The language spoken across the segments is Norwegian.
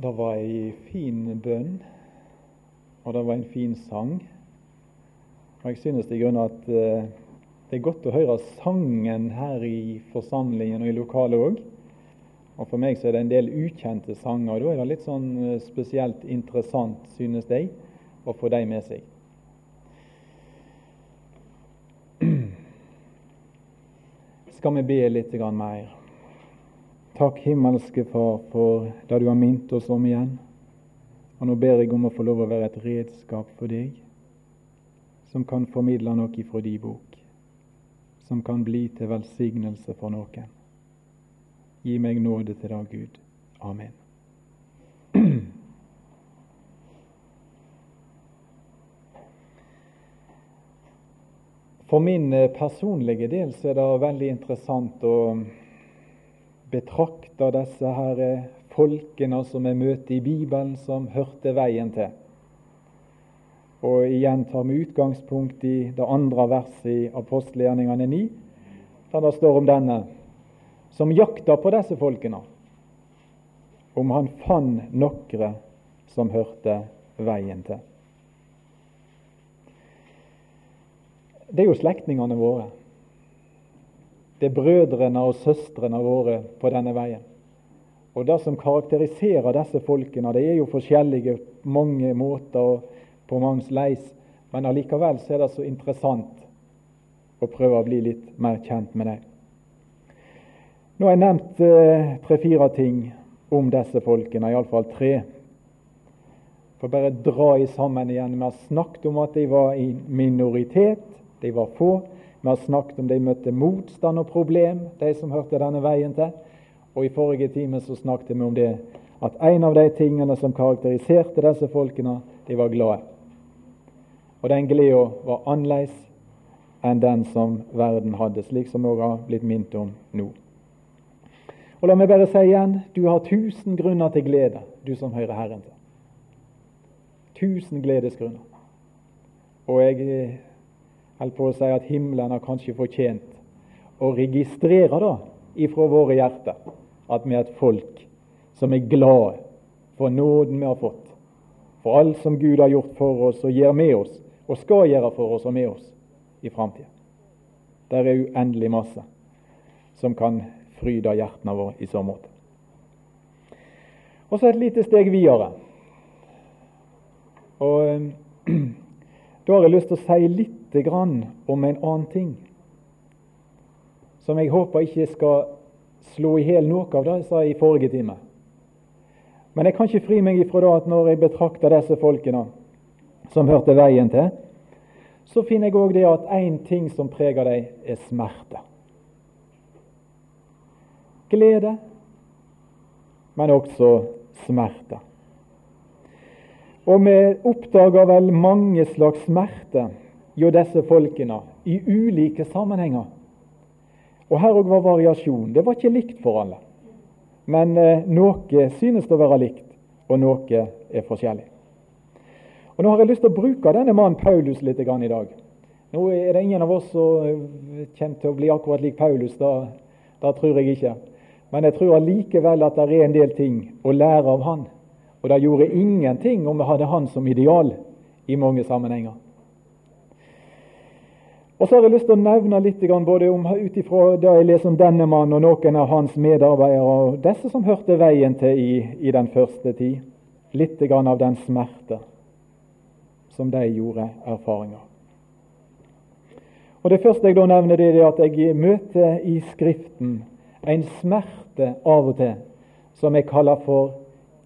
Det var ei fin bønn, og det var en fin sang. Og Jeg synes i grunnen at eh, det er godt å høre sangen her i forsamlingen og i lokalet òg. Og For meg så er det en del ukjente sanger. og Da er det litt sånn eh, spesielt interessant, synes jeg, å få dem med seg. Skal vi be litt mer? Takk, himmelske Far, for det du har minnet oss om igjen. Og Nå ber jeg om å få lov å være et redskap for deg, som kan formidle noe ifra din bok, som kan bli til velsignelse for noen. Gi meg nåde til deg, Gud. Amen. For min personlige del så er det veldig interessant å betrakter disse her eh, folkene som vi møter i Bibelen, som hørte veien til. Og igjen tar vi utgangspunkt i det andre verset i apostelgjerningene 9, der det står om denne som jakta på disse folkene, om han fant nokre som hørte veien til. Det er jo slektningene våre. Det er brødrene og søstrene våre på denne veien. Og Det som karakteriserer disse folkene, det er jo forskjellige mange måter og på mangs leis, men allikevel så er det så interessant å prøve å bli litt mer kjent med dem. Nå har jeg nevnt eh, tre-fire ting om disse folkene, iallfall tre. For bare dra i sammen igjen. Vi har snakket om at de var i minoritet, de var få. Vi har snakket om de møtte motstand og problem, de som hørte denne veien til. Og I forrige time så snakket vi om det at en av de tingene som karakteriserte disse folkene, de var glade. Og den gleda var annerledes enn den som verden hadde, slik som vi har blitt minnet om nå. Og La meg bare si igjen du har tusen grunner til glede, du som hører Herren til. Tusen gledesgrunner. Og jeg holdt på å si at himmelen har kanskje fortjent å registrere da ifra våre hjerter at vi er et folk som er glade for nåden vi har fått, for alt som Gud har gjort for oss og gjør med oss, og skal gjøre for oss og med oss i framtida. Der er uendelig masse som kan fryde hjertene våre i så måte. Og så et lite steg videre. Og Da har jeg lyst til å si litt om en annen ting, som jeg håper ikke skal slå i hjel noe av det jeg sa i forrige time. Men jeg kan ikke fri meg ifra det at når jeg betrakter disse folkene som hørte veien til, så finner jeg òg det at én ting som preger dem, er smerte. Glede, men også smerte. Og vi oppdager vel mange slags smerte hjå disse folkene i ulike sammenhenger. Og Her òg var variasjon. Det var ikke likt for alle. Men eh, noe synes å være likt, og noe er forskjellig. Og Nå har jeg lyst til å bruke denne mannen Paulus litt i dag. Nå er det ingen av oss som kommer til å bli akkurat lik Paulus. Da tror jeg ikke. Men jeg tror allikevel at det er en del ting å lære av han. Og det gjorde ingenting om vi hadde han som ideal i mange sammenhenger. Og så har jeg lyst til å nevne litt både ut ifra det jeg leser om denne mannen og noen av hans medarbeidere, og disse som hørte veien til i, i den første tid, litt av den smerte som de gjorde erfaringer. Og Det første jeg da nevner, det er at jeg møter i Skriften en smerte av og til som jeg kaller for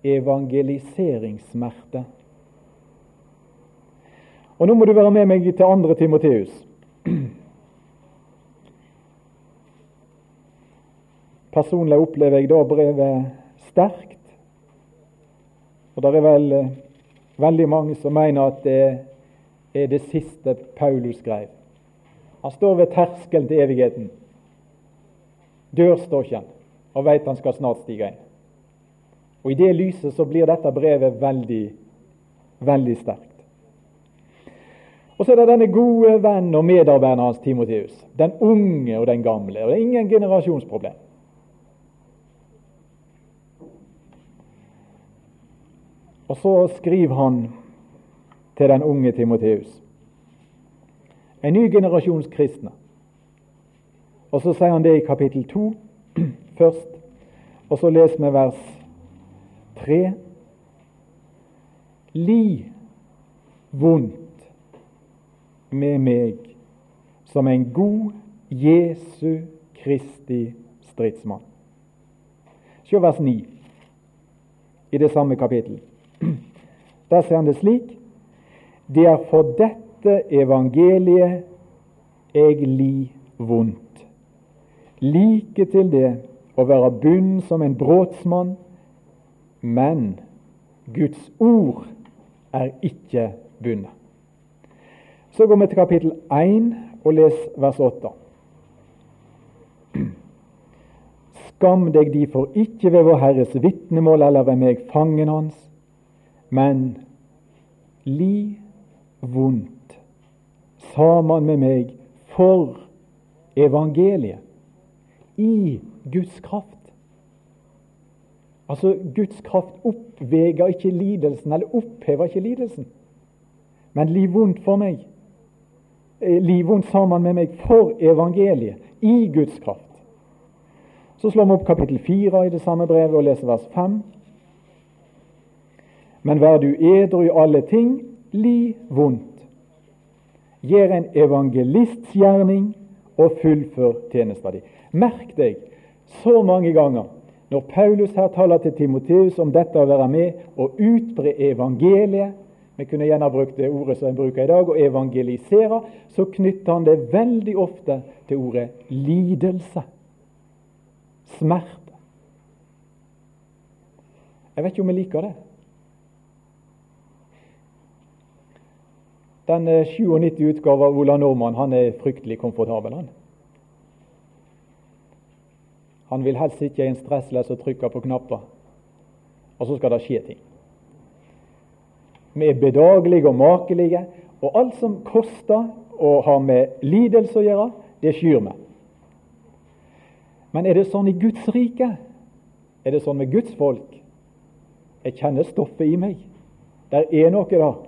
evangeliseringssmerte. Og Nå må du være med meg til 2. Timoteus. Personlig opplever jeg da brevet sterkt. Og det er vel eh, veldig mange som mener at det er det siste Paulus skrev. Han står ved terskelen til evigheten. Dør står ikke han, og veit han skal snart stige inn. Og I det lyset så blir dette brevet veldig, veldig sterkt. Og så er det denne gode venn og medarbeideren hans, Timoteus. Den unge og den gamle. og Det er ingen generasjonsproblem. Og så skriver han til den unge Timoteus. En ny generasjons kristne. Og så sier han det i kapittel 2 først. Og så leser vi vers 3. Li vondt med meg som en god Jesu Kristi stridsmann. Se vers 9 i det samme kapittel. Der ser han det slik Det er for dette evangeliet jeg li vondt. Like til det å være bunn som en brotsmann, men Guds ord er ikke bundet. Så går vi til kapittel 1 og les vers 8. Skam deg derfor ikke ved vår Herres vitnemål eller ved meg, fangen hans, men li vondt sammen med meg for evangeliet i Guds kraft. Altså, Guds kraft oppveger ikke lidelsen, eller opphever ikke lidelsen. Men liv vondt for meg. Eh, liv vondt sammen med meg for evangeliet, i Guds kraft. Så slår vi opp kapittel 4 i det samme brevet og leser vers 5. Men vær du edru i alle ting, li vondt. Gjør en evangelists gjerning og fullfør tjenesta di. Merk deg så mange ganger når Paulus her taler til Timoteus om dette å være med og utbre evangeliet Vi kunne gjerne brukt det ordet som en bruker i dag, å evangelisere. Så knytter han det veldig ofte til ordet lidelse. Smerte. Jeg vet ikke om jeg liker det. Den 97. utgaven av Ola Nordmann han er fryktelig komfortabel. han. Han vil helst sitte i en stressless og trykke på knapper, og så skal det skje ting. Vi er bedagelige og makelige, og alt som koster og har med lidelse å gjøre, det skyr vi. Men er det sånn i Guds rike? Er det sånn med Guds folk? Jeg kjenner stoffet i meg. Der er noe der.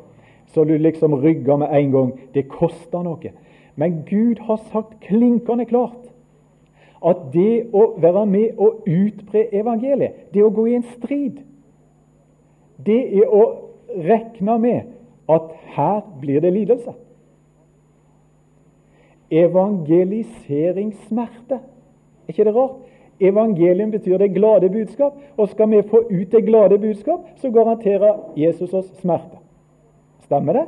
Så du liksom rygger med en gang. Det koster noe. Men Gud har sagt klinkende klart at det å være med og utbre evangeliet, det å gå i en strid, det er å regne med at her blir det lidelse. Evangeliseringssmerte. Er ikke det rart? Evangelium betyr det glade budskap, og skal vi få ut det glade budskap, så garanterer Jesus oss smerte. Stemmer det?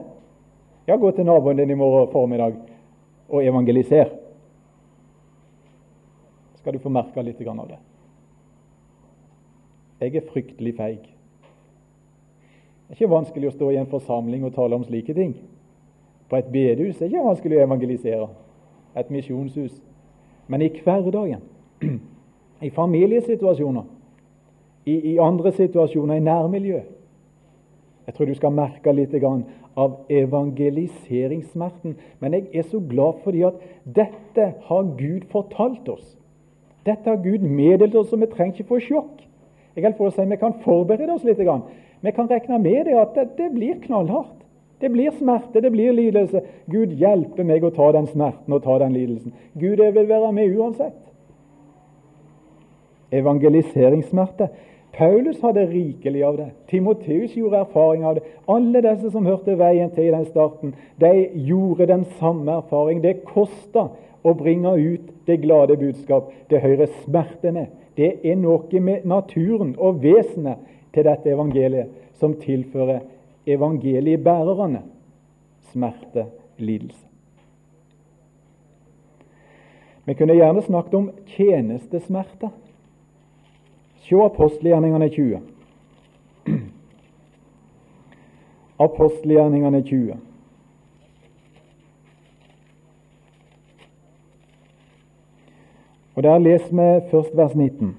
Ja, gå til naboen din i morgen formiddag og evangeliser skal du få merke litt av det. Jeg er fryktelig feig. Det er ikke vanskelig å stå i en forsamling og tale om slike ting. På et bedehus er det ikke vanskelig å evangelisere. Et misjonshus. Men i hverdagen, i familiesituasjoner, i, i andre situasjoner i nærmiljø Jeg tror du skal merke litt av evangeliseringssmerten. Men jeg er så glad fordi at dette har Gud fortalt oss. Dette har Gud meddelt oss, og vi trenger ikke få sjokk. Jeg kan få si Vi kan forberede oss litt. Vi kan regne med det at det, det blir knallhardt. Det blir smerte, det blir lidelse. Gud hjelper meg å ta den smerten og ta den lidelsen. Gud jeg vil være med uansett. Evangeliseringssmerte. Paulus hadde rikelig av det. Timoteus gjorde erfaring av det. Alle disse som hørte veien til i den starten, de gjorde den samme erfaring. Det kosta å bringe ut det glade budskap. Det hører smertene. Det er noe med naturen og vesenet til dette evangeliet som tilfører evangeliebærerne smerte, lidelse. Vi kunne gjerne snakket om tjenestesmerter. Se apostelgjerningene 20. Apostelgjerningene 20. Og Der leser vi først vers 19.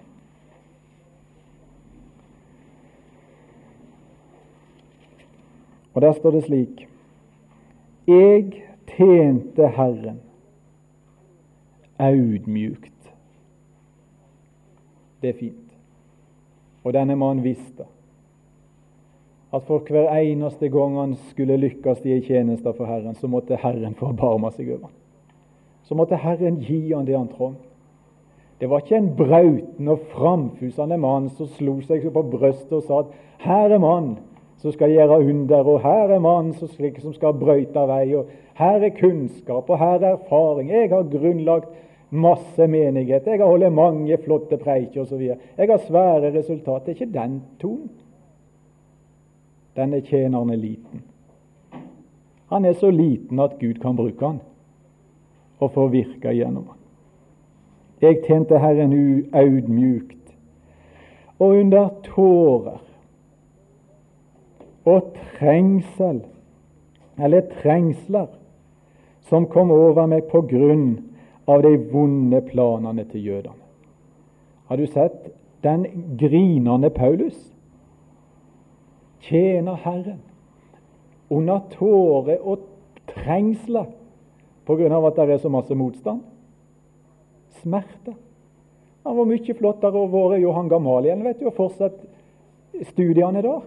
Og Der står det slik Jeg tjente Herren audmjukt. Det er fint. Og denne mannen visste at for hver eneste gang han skulle lykkes i en tjeneste for Herren, så måtte Herren forbarme seg over ham. Så måtte Herren gi han det han trengte. Det var ikke en brauten og framfusende mann som slo seg på brystet og sa at 'her er mann som skal gjøre under', og 'her er mann som, som skal brøyte vei', og 'her er kunnskap', og 'her er erfaring'. Jeg har grunnlagt masse menighet, jeg har holdt mange flotte preiker osv. Jeg har svære resultat. Det er ikke den tonen. Denne tjeneren er liten. Han er så liten at Gud kan bruke han og få virke gjennom han. Jeg tjente Herren audmjukt og under tårer og trengsel, eller trengsler, som kom over meg på grunn av de vonde planene til jødene. Har du sett den grinende Paulus? Tjener Herren under tårer og trengsler på grunn av at det er så masse motstand. Smerte. Han var mye flottere å være Johan Gamaliel vet du, og fortsatt studiene da.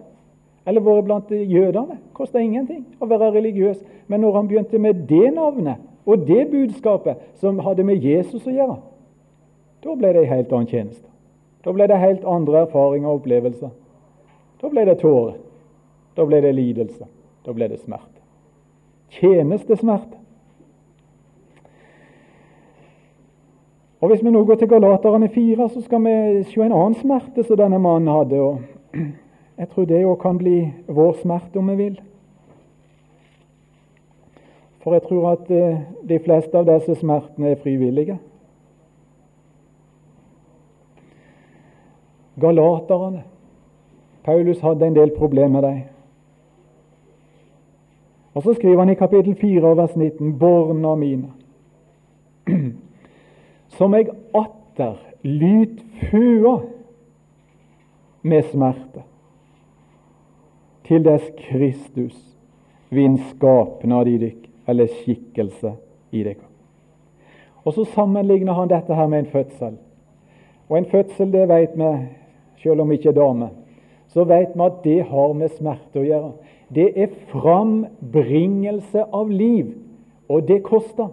Eller vært blant jødene. Kosta ingenting å være religiøs. Men når han begynte med det navnet og det budskapet som hadde med Jesus å gjøre, da ble det en helt annen tjeneste. Da ble det helt andre erfaringer og opplevelser. Da ble det tårer. Da ble det lidelse. Da ble det smerte. Tjenestesmerte. Og Hvis vi nå går til Galaterne 4, så skal vi se en annen smerte som denne mannen hadde. og Jeg tror det òg kan bli vår smerte, om vi vil. For jeg tror at eh, de fleste av disse smertene er frivillige. Galaterne. Paulus hadde en del problemer med dem. Og Så skriver han i kapittel 4 vers 19.: Borna mine, som jeg atter lyt føa med smerte, til dess Kristus vinn skapnad i dykk, eller skikkelse i dykk. Og Så sammenligner han dette her med en fødsel. Og en fødsel, det vet vi, selv om vi ikke er dame, så vet vi at det har med smerte å gjøre. Det er frambringelse av liv, og det koster.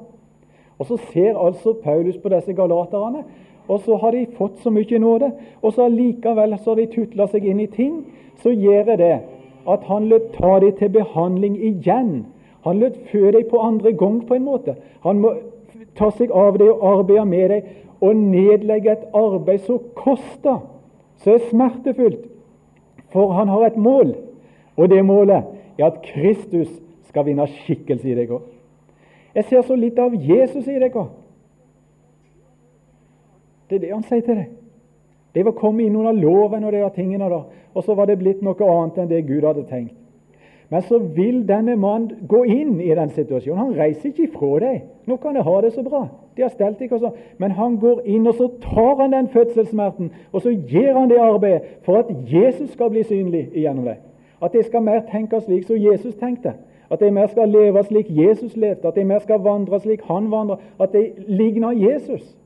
Og Så ser altså Paulus på disse galaterne, og så har de fått så mye nåde. Og så allikevel så har de tutla seg inn i ting så gjør det at han lød ta dem til behandling igjen. Han lød fø dem på andre gang, på en måte. Han må ta seg av dem og arbeide med dem og nedlegge et arbeid som koster, som er smertefullt. For han har et mål, og det målet er at Kristus skal vinne skikkelse i deg òg. Jeg ser så litt av Jesus i dere. Det er det han sier til deg. Det var kommet inn under loven og de tingene da, og så var det blitt noe annet enn det Gud hadde tenkt. Men så vil denne mannen gå inn i den situasjonen. Han reiser ikke ifra deg. Nå kan jeg ha det så bra. De har stelt ikke sånn. Men han går inn, og så tar han den fødselssmerten, og så gjør han det arbeidet for at Jesus skal bli synlig gjennom det. At det skal mer tenke slik som Jesus tenkte. At de mer skal leve slik Jesus levde. At de mer skal vandre slik han vandrer, At de ligner Jesus.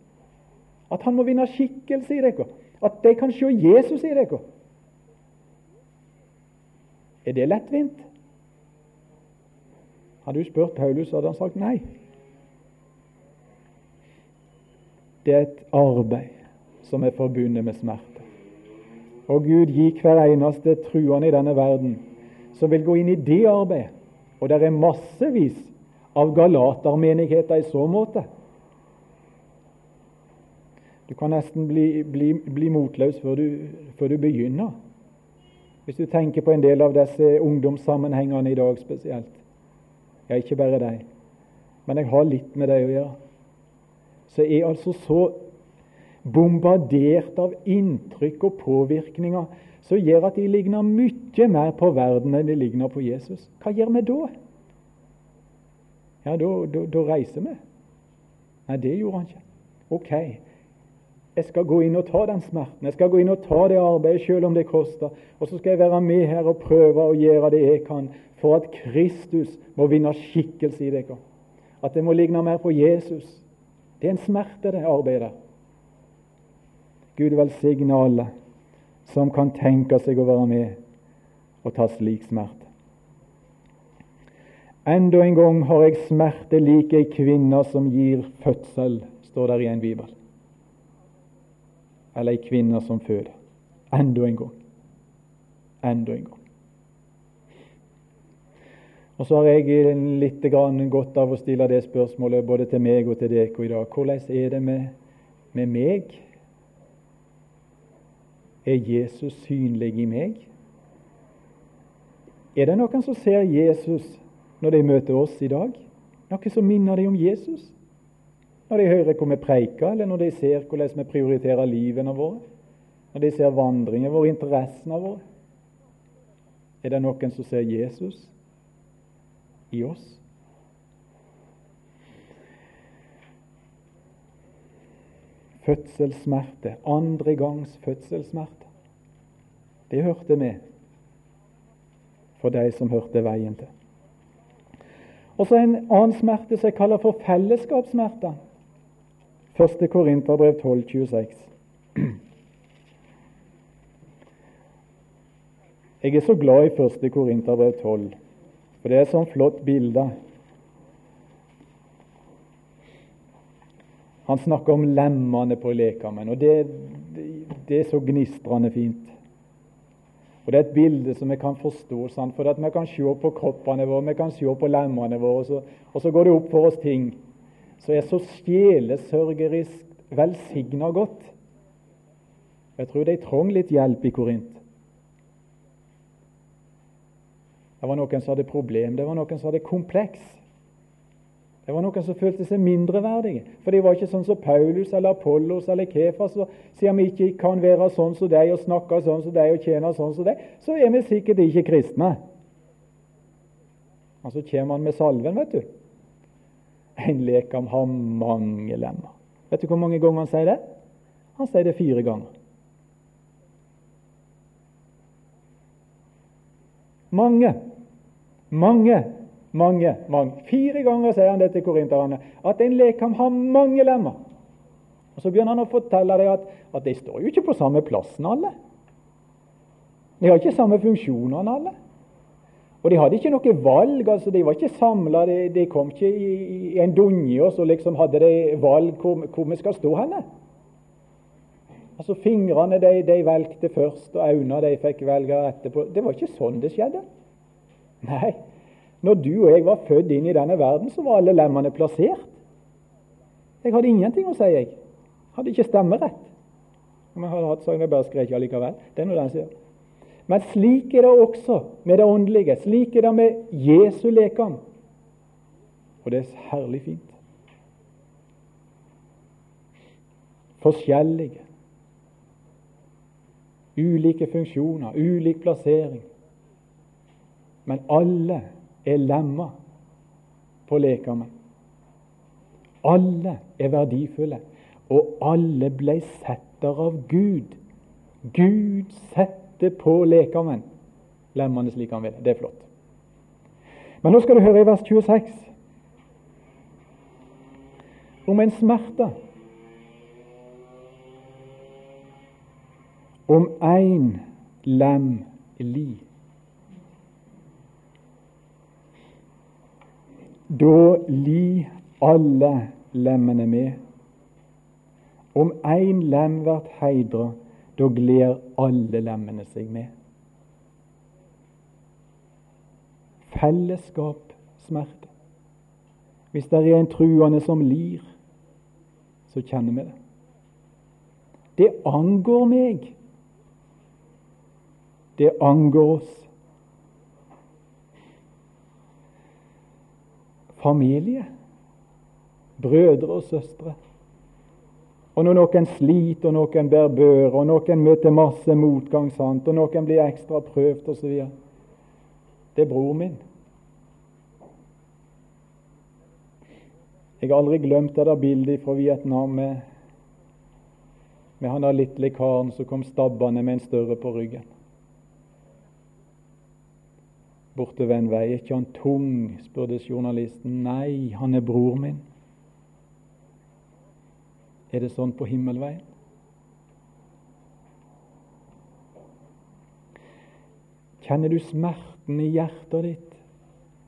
At han må vinne skikkelse i dere. At de kan se Jesus i dere. Er det lettvint? Hadde du spurt Paulus, hadde han sagt nei. Det er et arbeid som er forbundet med smerte. Og Gud gir hver eneste truende i denne verden som vil gå inn i det arbeidet. Og det er massevis av galatermenigheter i så måte. Du kan nesten bli, bli, bli motløs før du, før du begynner. Hvis du tenker på en del av disse ungdomssammenhengene i dag spesielt. Ja, ikke bare deg, men jeg har litt med deg å gjøre. Så jeg er altså så bombardert av inntrykk og påvirkninger som gjør at de ligner mye mer på verden enn de ligner på Jesus. Hva gjør vi da? Ja, da, da, da reiser vi. Nei, det gjorde han ikke. Ok, jeg skal gå inn og ta den smerten, jeg skal gå inn og ta det arbeidet selv om det koster. Og så skal jeg være med her og prøve å gjøre det jeg kan for at Kristus må vinne skikkelse i dere. At det må ligne mer på Jesus. Det er en smerte, det arbeidet. Gud velsigne alle som kan tenke seg å være med og ta slik smerte. Enda en gang har jeg smerte lik ei kvinne som gir fødsel, står der i en bibel. Eller ei kvinne som føder. Enda en gang. Enda en gang. Og så har jeg litt godt av å stille det spørsmålet både til meg og til dere i dag. Hvordan er det med, med meg? Er Jesus synlig i meg? Er det noen som ser Jesus når de møter oss i dag? Noe som minner dem om Jesus? Når de hører hvor vi preiker, eller når de ser hvordan vi prioriterer livene våre? Når de ser vandringen vår, interessene våre? Er det noen som ser Jesus? i oss. Fødselssmerte, andre gangs fødselssmerte, det hørte med for de som hørte veien til. Og så en annen smerte som jeg kaller for fellesskapssmerter. 1. Korinterbrev 12, 26. Jeg er så glad i 1. Korinterbrev 12. For det er et sånt flott bilde. Han snakker om lemmene på lekamen, og det, det, er så gnistrende fint. Og Det er et bilde som vi kan forstå, sant? for at vi kan se på kroppene våre, vi kan se på lemmene våre, og så, og så går det opp for oss ting som er så sjelesørgerisk velsigna godt. Jeg tror de trong litt hjelp i Korint. Det var noen som hadde problem, det var noen som hadde kompleks. Det var noen som følte seg mindreverdige. For de var ikke sånn som Paulus eller Apollos eller og siden vi ikke kan være sånn som deg og snakke sånn som deg og tjene sånn som deg, så er vi sikkert ikke kristne. Og så kommer han med salven, vet du. En lekam har mange lemmer. Vet du hvor mange ganger han sier det? Han sier det fire ganger. Mange. Mange, mange, mange. Fire ganger sier han det til korinterne, at en lekam har mange lemmer. Og Så begynner han å fortelle dem at, at de står jo ikke på samme plassen, alle. De har ikke samme funksjonene, alle. Og de hadde ikke noe valg. altså De var ikke samla, de, de, kom ikke i, i en dunje og så liksom hadde de valg hvor, hvor vi skal stå henne. Altså Fingrene de, de valgte først, og øynene de fikk velge etterpå. Det var ikke sånn det skjedde. Nei, når du og jeg var født inn i denne verden, så var alle lemmene plassert. Jeg hadde ingenting å si, jeg. Hadde ikke stemmerett. Om jeg hadde hatt, allikevel. Det er noe den sier. Men slik er det også med det åndelige. Slik er det med Jesu lekam. Og det er herlig fint. Forskjellige. Ulike funksjoner, ulik plassering. Men alle er lemma på lekamen. Alle er verdifulle, og alle ble setter av Gud. Gud setter på lekamen lemmene slik han vil. Det er flott. Men nå skal du høre i vers 26 om en smerte. Om én lem li. Da li alle lemmene med. Om én lem blir heidra, da gleder alle lemmene seg med. Fellesskap smerte. Hvis det er en truende som lir, så kjenner vi det. Det angår meg. Det angår oss. Familie, brødre og søstre. Og når noen sliter, og noen bærer bør, og noen møter masse motgang, sant? og noen blir ekstra prøvd osv. Det er bror min. Jeg har aldri glemt det der bildet fra Vietnam med, med han der lille karen som kom stabbende med en større på ryggen bortover en vei. Er ikke han tung? spurte journalisten. Nei, han er bror min. Er det sånn på himmelveien? Kjenner du smerten i hjertet ditt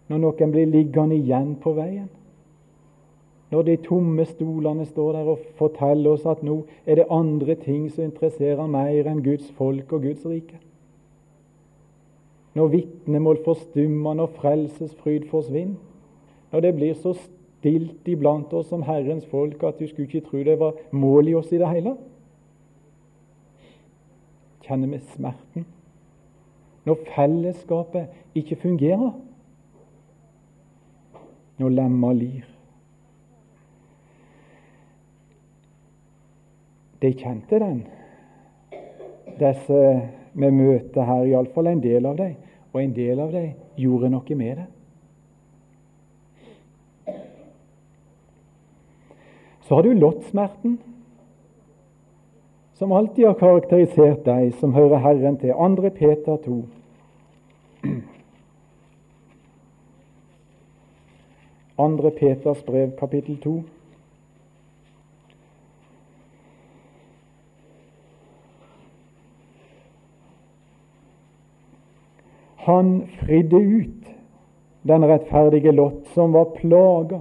når noen blir liggende igjen på veien? Når de tomme stolene står der og forteller oss at nå er det andre ting som interesserer mer enn Guds folk og Guds rike? Når vitnemål forstummer, når frelsesfryd forsvinner? Når det blir så stilt iblant oss som Herrens folk at du skulle ikke tro det var mål i oss i det hele? Kjenner vi smerten? Når fellesskapet ikke fungerer? Når lemma lir? De kjente den, disse vi møter her, iallfall en del av dem. Og en del av dem gjorde noe med det. Så har du lottsmerten, som alltid har karakterisert deg som hører Herren til. 2. Peter 2. Andre Peters brev, kapittel 2. Han fridde ut den rettferdige Lot, som var plaga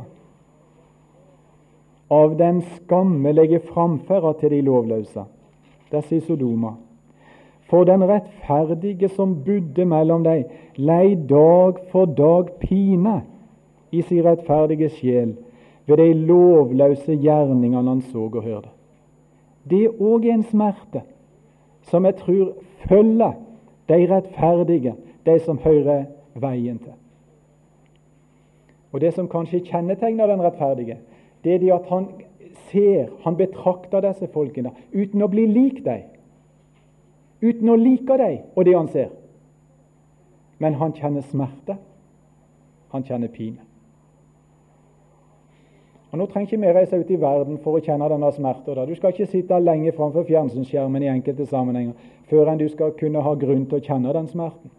av den skammelige framferda til de lovløse. Der sier Sodoma. For den rettferdige som bodde mellom dem, lei dag for dag pine i sin rettferdige sjel ved de lovløse gjerningene han så og hørte. Det er også en smerte som jeg tror følger de rettferdige de som hører veien til. Og Det som kanskje kjennetegner den rettferdige, det er det at han ser, han betrakter disse folkene uten å bli lik dem. Uten å like dem og det han ser. Men han kjenner smerte. Han kjenner pine. Og Nå trenger ikke vi reise ut i verden for å kjenne denne smerten. Du skal ikke sitte lenge framfor fjernsynsskjermen i enkelte sammenhenger før enn du skal kunne ha grunn til å kjenne den smerten.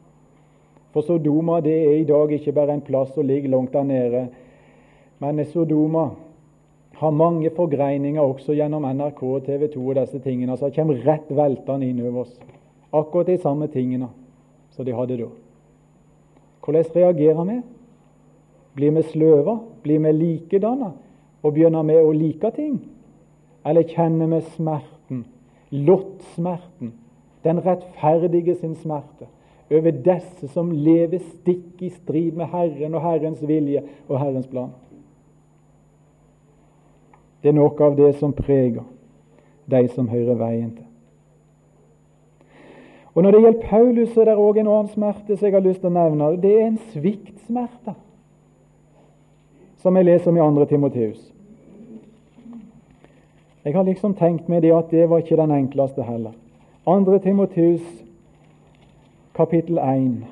For Sodoma det er i dag ikke bare en plass som ligger langt der nede. Men Sodoma har mange forgreininger også gjennom NRK og TV 2 og disse tingene som kommer rett veltende inn over oss. Akkurat de samme tingene som de hadde da. Hvordan reagerer vi? Blir vi sløva? Blir vi likedanna og begynner vi å like ting? Eller kjenner vi smerten, lottsmerten, den rettferdige sin smerte? Over disse som lever stikk i strid med Herren og Herrens vilje og Herrens plan. Det er noe av det som preger de som hører veien til. Og Når det gjelder Paulus, så er det òg en annen smerte som jeg har lyst til å nevne. Det er en sviktsmerte, som jeg leser om i 2. Timoteus. Jeg har liksom tenkt meg det at det var ikke den enkleste heller. 2. Timoteus kapittel 1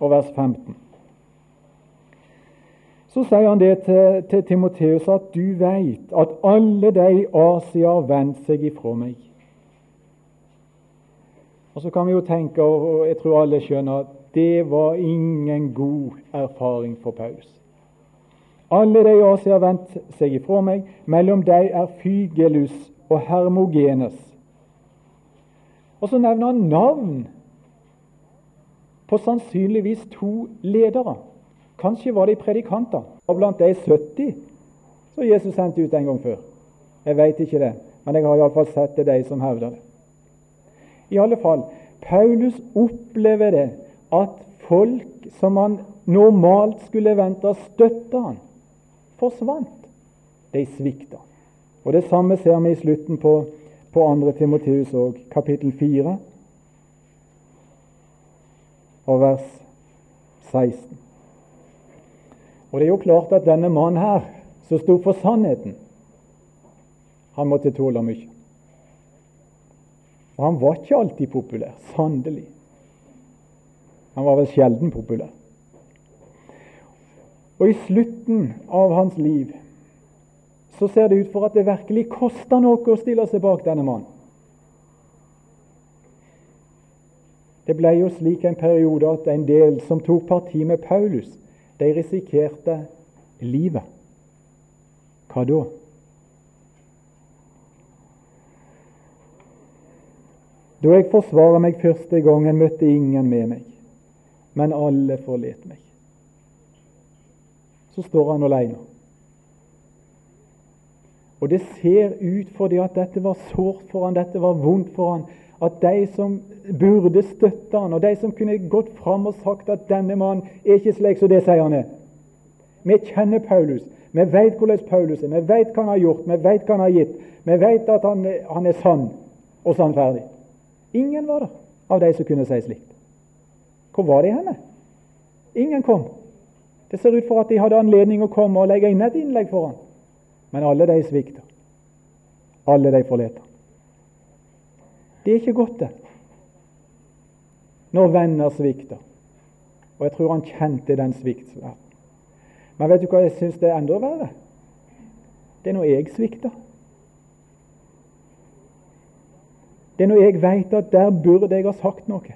og vers 15. Så sier han det til, til Timoteus at du veit at alle de Asia har vendt seg ifra meg. Og Så kan vi jo tenke, og jeg tror alle skjønner, at det var ingen god erfaring for Paus. Alle de Asia har vendt seg ifra meg. Mellom dem er Fygelus og Hermogenes, og så nevner han navn på sannsynligvis to ledere. Kanskje var de predikanter. Og blant de 70 som Jesus sendte ut en gang før. Jeg veit ikke det, men jeg har iallfall sett det de som hevder det. I alle fall, Paulus opplever det at folk som han normalt skulle vente støtte han, forsvant. De svikta. Og Det samme ser vi i slutten på på 2. Timoteus òg, kapittel 4 og vers 16. Og Det er jo klart at denne mannen her, som sto for sannheten, han måtte tåle mye. Og han var ikke alltid populær. Sannelig. Han var vel sjelden populær. Og i slutten av hans liv så ser det ut for at det virkelig koster noe å stille seg bak denne mannen. Det ble jo slik en periode at en del som tok parti med Paulus, de risikerte livet. Hva da? Da jeg forsvarer meg første gangen, møtte ingen med meg, men alle forlot meg. Så står han alene. Og det ser ut fordi at dette var sårt for han, dette var vondt for han, at de som burde støtte han, og de som kunne gått fram og sagt at denne mannen er ikke slik som det sier han er. Vi kjenner Paulus. Vi vet hvordan Paulus er. Vi vet hva han har gjort, vi vet hva han har gitt. Vi vet at han, han er sann og sannferdig. Ingen var der av de som kunne si slikt. Hvor var de henne? Ingen kom. Det ser ut for at de hadde anledning å komme og legge inn et innlegg for ham. Men alle de svikter. Alle de forlater. Det er ikke godt, det. Når venner svikter. Og jeg tror han kjente den sviktsverden. Men vet du hva jeg syns det er enda verre? Det er når jeg svikter. Det er når jeg vet at der burde jeg ha sagt noe.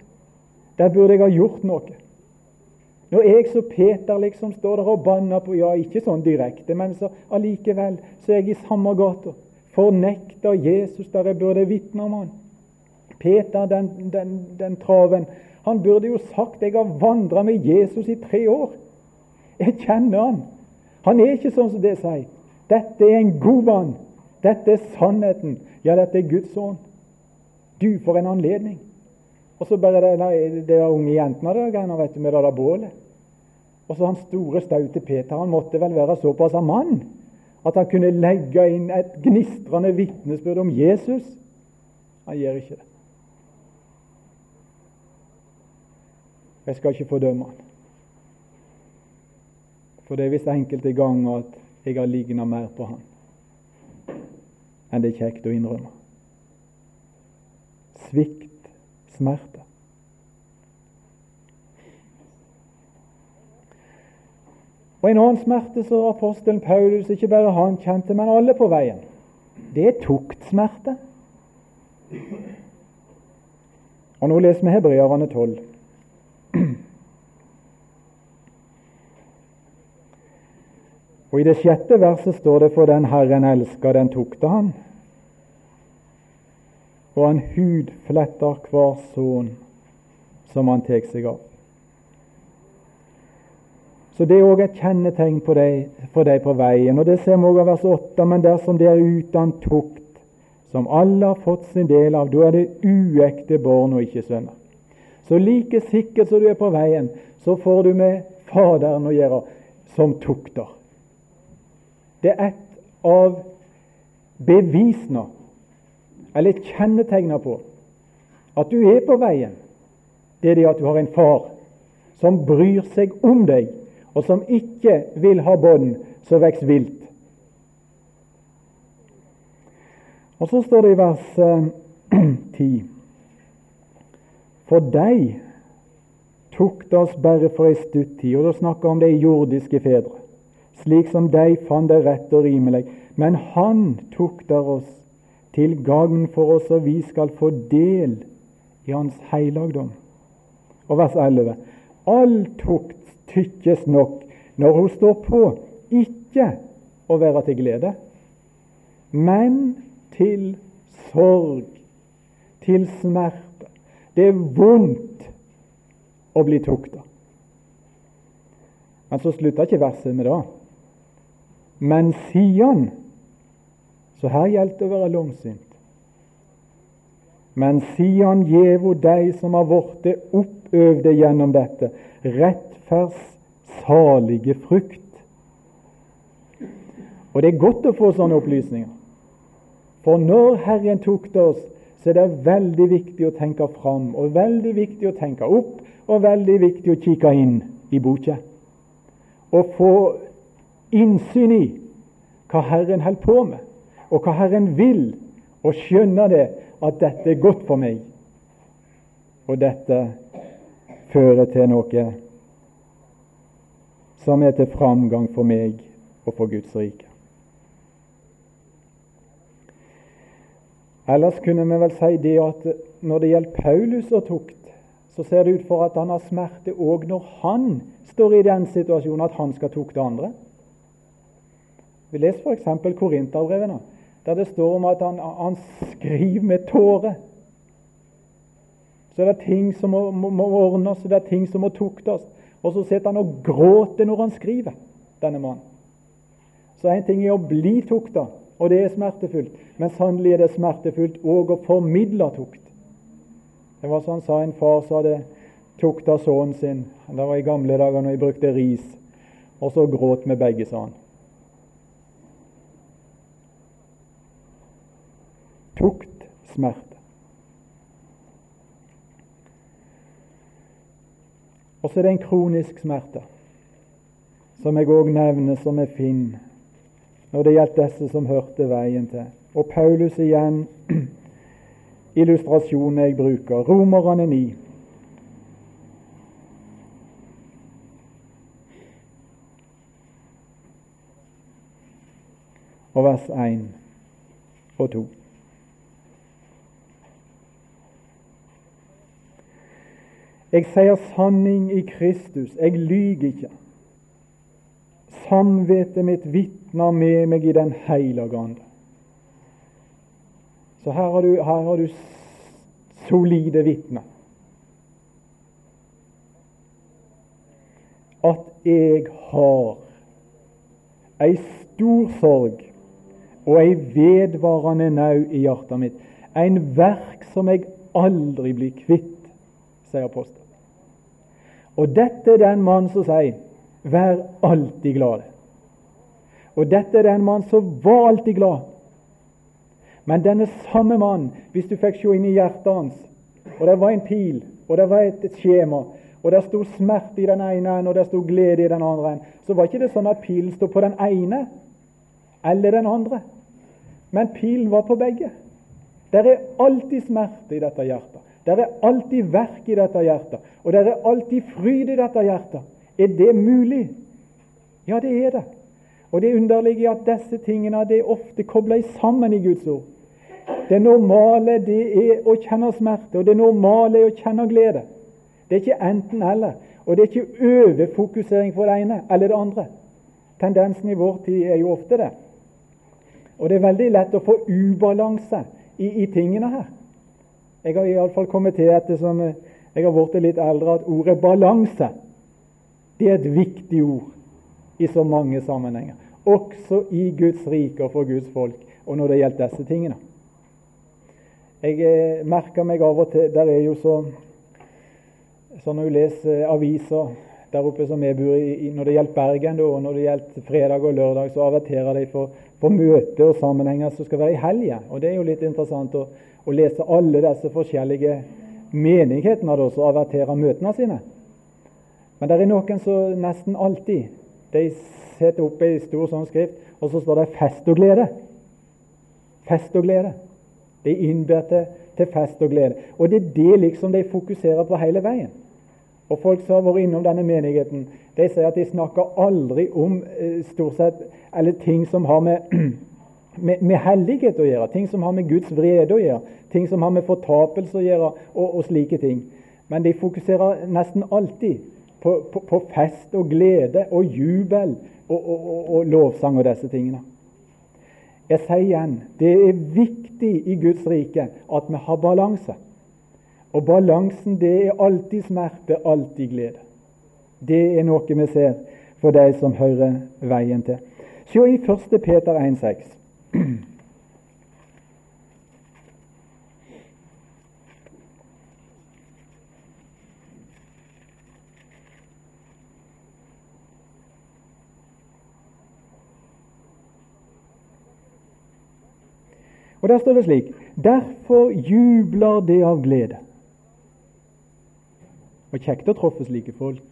Der burde jeg ha gjort noe. Når jeg så Peter liksom står der og banner på Ja, ikke sånn direkte, men så allikevel så er jeg i samme gata. Fornekter Jesus der jeg burde vitne om han. Peter, den, den, den traven, han burde jo sagt jeg har vandra med Jesus i tre år. Jeg kjenner han. Han er ikke sånn som det sier. Dette er en god mann. Dette er sannheten. Ja, dette er Guds ånd. Du, for en anledning. Og så bare det, det, var unge jentene der, greiene, vet du, med det der bålet. Og så han store, staute Peter. Han måtte vel være såpass av mann at han kunne legge inn et gnistrende vitnesbyrd om Jesus. Han gjør ikke det. Jeg skal ikke fordømme han. For det er visst enkelte ganger at jeg har ligna mer på han enn det er kjekt å innrømme. Svikt, smerte. Og En annen smerte som apostelen Paulus ikke bare han kjente, men alle på veien, det er tuktsmerte. Og Nå leser vi Hebreerne 12. Og I det sjette verset står det for den Herren elsker, den tukter han. Og han hudfletter hver son som han tar seg av. Så Det er òg et kjennetegn deg, for deg på veien. og Det ser vi òg av vers 8. Men dersom det er uten tukt, som alle har fått sin del av, da er det uekte barn og ikke sønner. Så like sikkert som du er på veien, så får du med Faderen å gjøre, som tukter. Det er et av bevisene, eller kjennetegnene på, at du er på veien. Det er det at du har en far som bryr seg om deg, og som ikke vil ha bånd som vokser vilt. Og så står det i vers 10 eh, For deg tok det oss bare for ei stutt tid, og da snakker om de jordiske fedre, slik som de fant det rett og rimelig. Men Han tok der oss til gagn for oss, og vi skal få del i Hans heilagdom. Og vers 11. All tukt tykkes nok når hun står på ikke å være til glede, men til sorg, til smerte. Det er vondt å bli tukta. Men så slutter ikke verset med det. Men sier Så her gjelder det å være langsint. Men han gjevo deg som har vorte oppøvde gjennom dette, rettferds salige frukt. Og Det er godt å få sånne opplysninger. For når Herren tok det oss, så er det veldig viktig å tenke fram, og veldig viktig å tenke opp, og veldig viktig å kikke inn i boka. Og få innsyn i hva Herren holder på med, og hva Herren vil, og skjønne det, at dette er godt for meg, og dette fører til noe som er til framgang for meg og for Guds rike. Ellers kunne vi vel si det at når det gjelder Paulus og tukt, så ser det ut for at han har smerte òg når han står i den situasjonen at han skal tukte andre. Vi leser f.eks. Korinterbrevene, der det står om at han, han skriver med tårer. Så det er ting som må, må, må ordnes, det er ting som må tuktes. Og så sitter han og gråter når han skriver, denne mannen. Så en ting er å bli tukta, og det er smertefullt. Men sannelig er det smertefullt òg å formidle tukt. Det var sånn sa en far som hadde tukta sønnen sin. Det var i gamle dager når jeg brukte ris. Og så gråt vi begge, sa han. Tukt smerte. Og så er det en kronisk smerte, som jeg òg nevner som jeg finner når det gjaldt disse som hørte veien til. Og Paulus igjen, illustrasjonen jeg bruker, Romerne 9. Og vers 1 og 2. Jeg sier sanning i Kristus, jeg lyver ikke. Samvittet mitt vitner med meg i Den hellige ande. Så her har du, her har du solide vitner. At jeg har ei stor sorg og ei vedvarende nau i hjertet mitt. En verk som jeg aldri blir kvitt, sier apostelen. Og dette er den mann som sier Vær alltid glad. Og dette er den mann som var alltid glad. Men denne samme mann, hvis du fikk se inn i hjertet hans, og det var en pil, og det var et, et skjema, og det sto smerte i den ene og det sto glede i den andre så var ikke det sånn at pilen sto på den ene eller den andre. Men pilen var på begge. Det er alltid smerte i dette hjertet. Det er alltid verk i dette hjertet, og det er alltid fryd i dette hjertet. Er det mulig? Ja, det er det. Og det underlige er at disse tingene det er ofte kobla sammen i Guds ord. Det normale det er å kjenne smerte, og det normale er å kjenne glede. Det er ikke enten-eller, og det er ikke overfokusering på det ene eller det andre. Tendensen i vår tid er jo ofte det. Og det er veldig lett å få ubalanse i, i tingene her. Jeg har iallfall kommet til ettersom jeg har blitt litt eldre, at ordet balanse det er et viktig ord i så mange sammenhenger. Også i Guds rike og for Guds folk, og når det gjelder disse tingene. Jeg eh, merker meg av og til Der er jo så, så Når du leser aviser der oppe som jeg bor i, når det gjelder Bergen, og når det gjelder fredag og lørdag, så averterer de for, for møter og sammenhenger som skal være i helga. Og det er jo litt interessant å, å lese alle disse forskjellige menighetene da, som møtene sine. Men det er noen som nesten alltid de setter opp ei stor sånn skrift, og så står det 'fest og glede'. Fest og glede. De innbyr til, til, fest og glede. Og det er det liksom de fokuserer på hele veien. Og Folk som har vært innom denne menigheten, de sier at de snakker aldri om eh, stort sett, eller ting som har med, med, med, hellighet å gjøre, ting som har med Guds vrede å gjøre, ting som har med fortapelse å gjøre, og, og slike ting. Men de fokuserer nesten alltid på, på, på fest og glede og jubel og, og, og, lovsang og disse tingene. Jeg sier igjen det er viktig i Guds rike at vi har balanse. Og balansen det er alltid smerte, alltid glede. Det er noe vi ser for de som hører veien til. Se i 1. Peter 1,6. Og Der står det slik Derfor jubler det av glede. Og kjekt å treffe slike folk.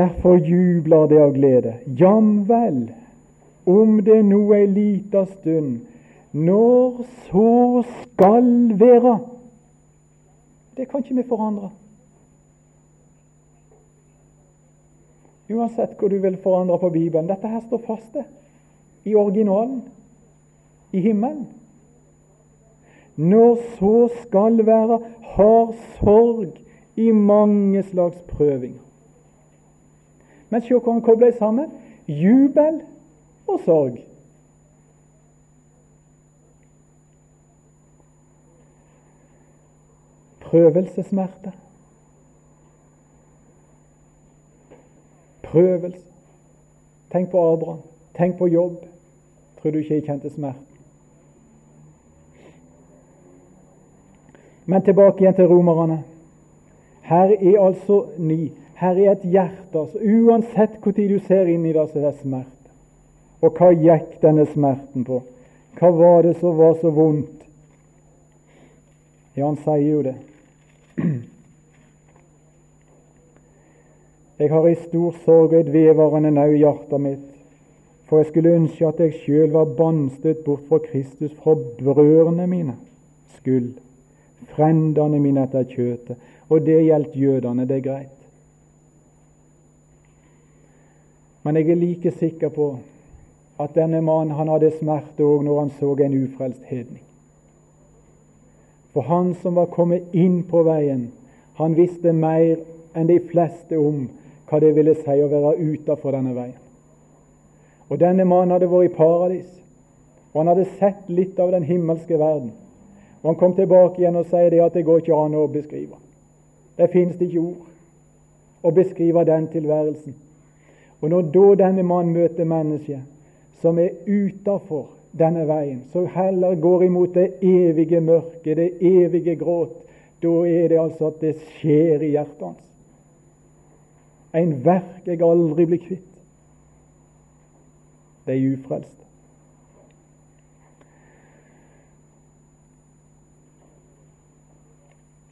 Derfor jubler det av glede. Jamvel, om det nå ei lita stund, når så skal være. Det kan ikke vi forandre. Uansett hvor du vil forandre på Bibelen. Dette her står faste i originalen, i himmelen. Når så skal være, har sorg i mange slags prøvinger. Men se hvordan kobler sammen jubel og sorg. Prøvelsessmerte. Prøvelse. Tenk på Abraham. Tenk på jobb. Tror du ikke jeg kjente smerten? Men tilbake igjen til romerne. Her er altså ni. Her er et hjerte. altså Uansett hvor tid du ser inn i det, så er det smerte. Og hva gikk denne smerten på? Hva var det som var så vondt? Ja, han sier jo det. Jeg har i stor sorg et vedvarende nau i hjertet mitt, for jeg skulle ønske at jeg sjøl var bannstøtt bort fra Kristus fra brødrene mine skyld, frendene mine etter kjøtet. Og det gjaldt jødene, det er greit. Men jeg er like sikker på at denne mannen han hadde smerte òg når han så en ufrelst hedning. For han som var kommet inn på veien, han visste mer enn de fleste om hva det ville si å være utenfor denne veien. Og Denne mannen hadde vært i paradis, og han hadde sett litt av den himmelske verden. Og Han kom tilbake igjen og sier det at det går ikke an å beskrive. Det finnes ikke ord å beskrive den tilværelsen. Og Når da denne mannen møter mennesket som er utafor denne veien, som heller går imot det evige mørket, det evige gråt, da er det altså at det skjer i hjertet hans. En verk jeg aldri blir kvitt. De ufrelste.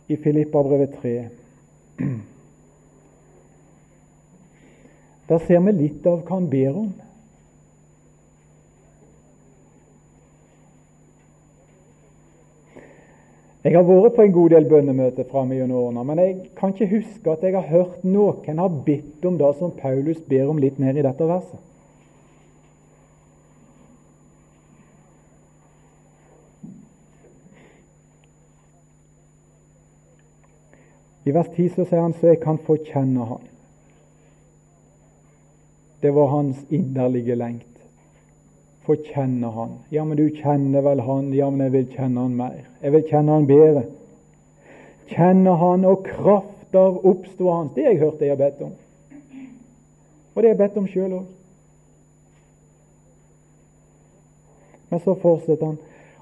I Filippa brevet 3 Der ser vi litt av hva han ber om. Jeg har vært på en god del bønnemøter fram gjennom årene, men jeg kan ikke huske at jeg har hørt noen har bedt om det som Paulus ber om litt ned i dette verset. I vers 10 så sier han så jeg kan få kjenne Han. Det var hans inderlige lengt. Få kjenne Han. Ja, men du kjenner vel Han? Ja, men jeg vil kjenne Han mer. Jeg vil kjenne Han bedre. Kjenne Han og kraft av oppstå Hans. Det har jeg hørt jeg har bedt om. Og det har jeg bedt om sjøl òg. Men så fortsetter han.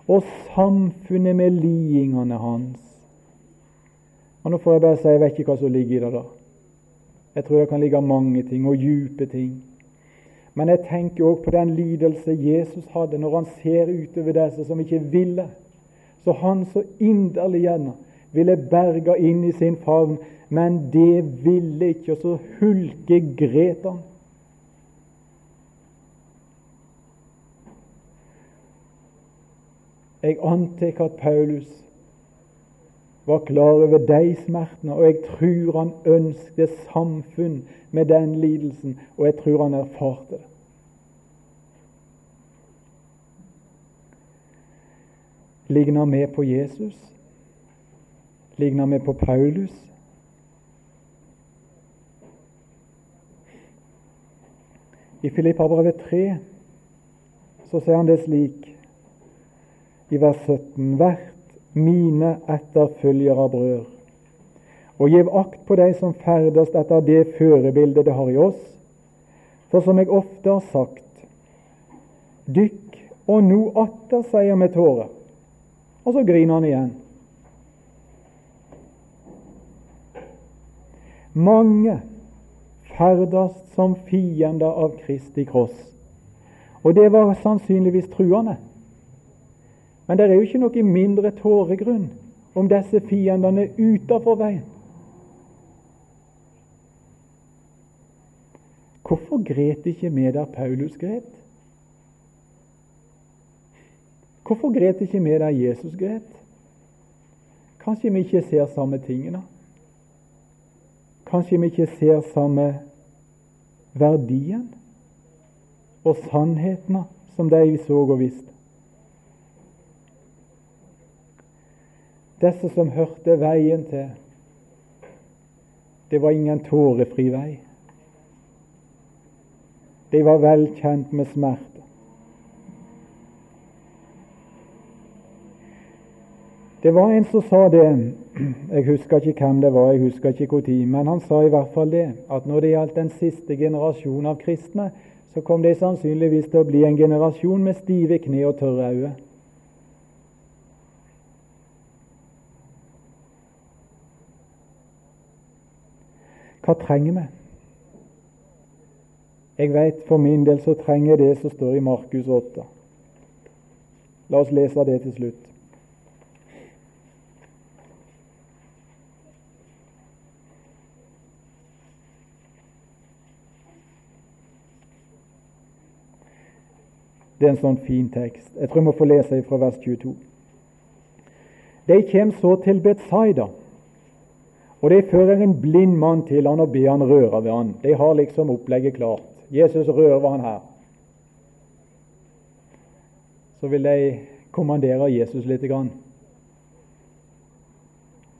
Og samfunnet med lidingene hans. Og Nå får jeg bare si jeg vet ikke hva som ligger i det. da. Jeg tror det kan ligge mange ting, og djupe ting. Men jeg tenker òg på den lidelse Jesus hadde når han ser utover disse som ikke ville. Så han så inderlig gjerne ville berga inn i sin favn, men det ville ikke, og så hulkegret han. Jeg antar at Paulus var klar over de smertene, og jeg tror han ønsket samfunn med den lidelsen, og jeg tror han erfarte det. Ligner vi på Jesus? Ligner vi på Paulus? I Filippabrevet 3 så sier han det slik i vers 17.: Hvert mine etterfølgere brød. Og gjev akt på dei som ferdes etter det førebildet det har i oss. For som jeg ofte har sagt, dykk og no atter, sier med tårer. Og så griner han igjen. Mange ferdes som fiender av Kristi kross. Og det var sannsynligvis truende. Men det er jo ikke noe mindre tåregrunn om disse fiendene utenfor veien. Hvorfor gret ikke vi der Paulus gret? Hvorfor gret ikke vi der Jesus gret? Kanskje vi ikke ser samme tingene? Kanskje vi ikke ser samme verdien og sannhetene som de så og visste? Disse som hørte veien til, det var ingen tårefri vei. De var vel kjent med smerte. Det var en som sa det, jeg husker ikke hvem det var, jeg husker ikke når, men han sa i hvert fall det, at når det gjaldt den siste generasjonen av kristne, så kom det sannsynligvis til å bli en generasjon med stive kne og tørre øyne. Hva trenger vi? Jeg vet for min del så trenger jeg det som står i Markus 8. La oss lese det til slutt. Det er en sånn fin tekst. Jeg tror jeg må få lese fra vers 22. De kommer så til Betsaida. Og De fører en blind mann til han og ber han røre ved han. De har liksom opplegget klart. Jesus rører ved han her. Så vil de kommandere Jesus litt. Det er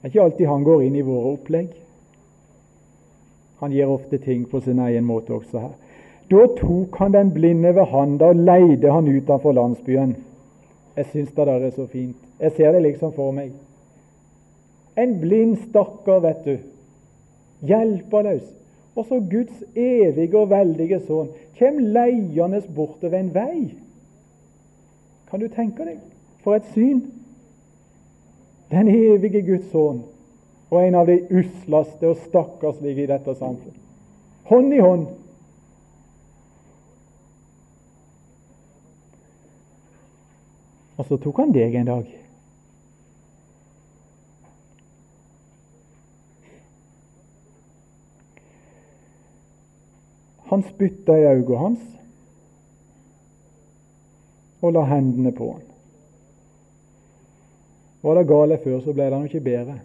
ikke alltid han går inn i våre opplegg. Han gjør ofte ting på sin egen måte også her. Da tok han den blinde ved handa og leide han utenfor landsbyen. Jeg syns det der er så fint. Jeg ser det liksom for meg. En blind stakkar, vet du. Hjelpeløs. Og så Guds evige og veldige sønn kjem leiende bortover en vei. Kan du tenke deg? For et syn! Den evige Guds sønn og en av de usleste og stakkarslige i dette samfunnet. Hånd i hånd. Og så tok han deg en dag. Han spytta i øynene hans og la hendene på han. Var det gale før, så ble det ikke bedre.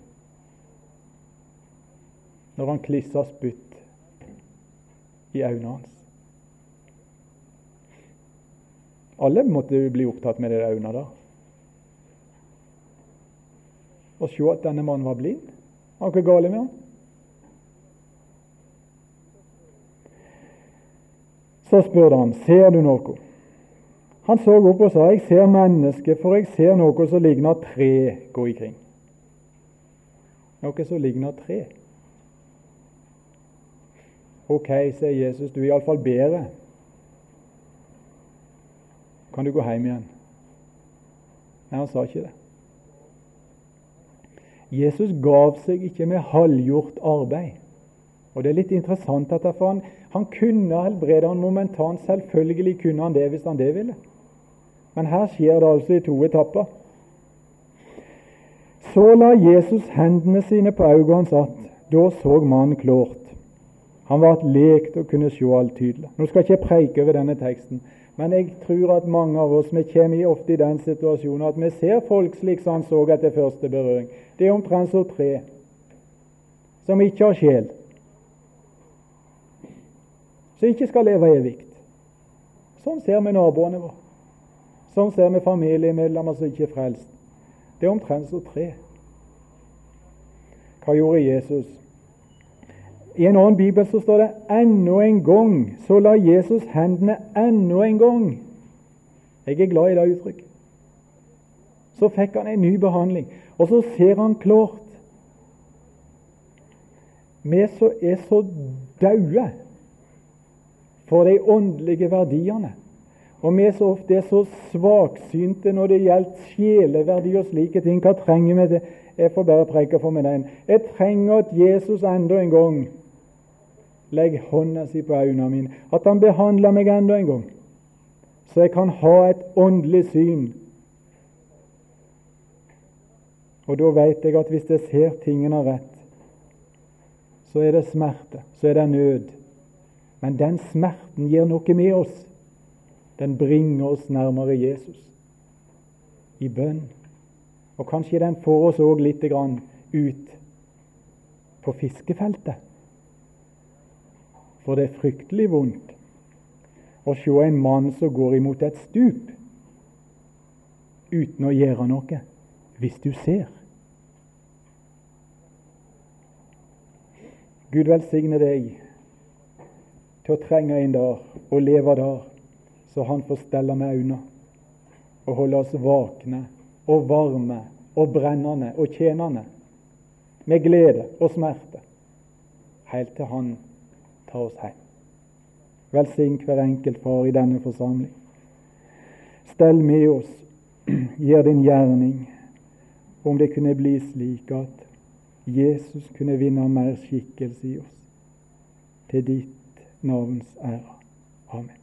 Når han klissa spytt i øynene hans. Alle måtte bli opptatt med de øynene der. Og se at denne mannen var blind. Var ikke galt med han? Så spurte han ser du noe. Han så opp og sa jeg ser mennesket, for jeg ser noe som ligner tre gå ikring. Noe som ligner tre. Ok, sier Jesus, du er iallfall bedre. Kan du gå hjem igjen? Nei, han sa ikke det. Jesus gav seg ikke med halvgjort arbeid. Og Det er litt interessant at han, han kunne helbrede han momentant. Selvfølgelig kunne han det hvis han det ville. Men her skjer det altså i to etapper. Så la Jesus hendene sine på øynene hans att. Da så mannen klart. Han var et lekt og kunne se alt tydelig. Nå skal ikke jeg preike over denne teksten, men jeg tror at mange av oss vi kommer ofte i den situasjonen at vi ser folk slik som han så etter første berøring. Det er omtrent som tre som ikke har sjel som ikke skal leve evig. Sånn ser vi naboene våre. Sånn ser vi familiemedlemmer som ikke er frelst. Det er omtrent som tre. Hva gjorde Jesus? I en annen bibel så står det enda en gang så la Jesus hendene enda en gang. Jeg er glad i det uttrykket. Så fikk han en ny behandling, og så ser han klart. Vi som er så daue for de åndelige verdiene. Og vi er så ofte så svaksynte når det gjelder sjeleverdi og slike ting. Hva trenger vi til? Jeg får bare preke for meg den. Jeg trenger at Jesus enda en gang legger hånda si på øynene mine. At han behandler meg enda en gang, så jeg kan ha et åndelig syn. Og da vet jeg at hvis jeg ser tingene rett, så er det smerte, så er det nød. Men den smerten gjør noe med oss. Den bringer oss nærmere Jesus i bønn. Og kanskje den får oss òg litt ut på fiskefeltet. For det er fryktelig vondt å se en mann som går imot et stup uten å gjøre noe, hvis du ser. Gud velsigne deg til å trenge inn der og leve der, så han får stelle med øynene og holde oss vakne og varme og brennende og tjenende, med glede og smerte, helt til Han tar oss hjem. Velsign hver enkelt far i denne forsamling. Stell med oss, gjør din gjerning, om det kunne bli slik at Jesus kunne vinne mer skikkelse i oss, til ditt navns ære. Eh, Amen.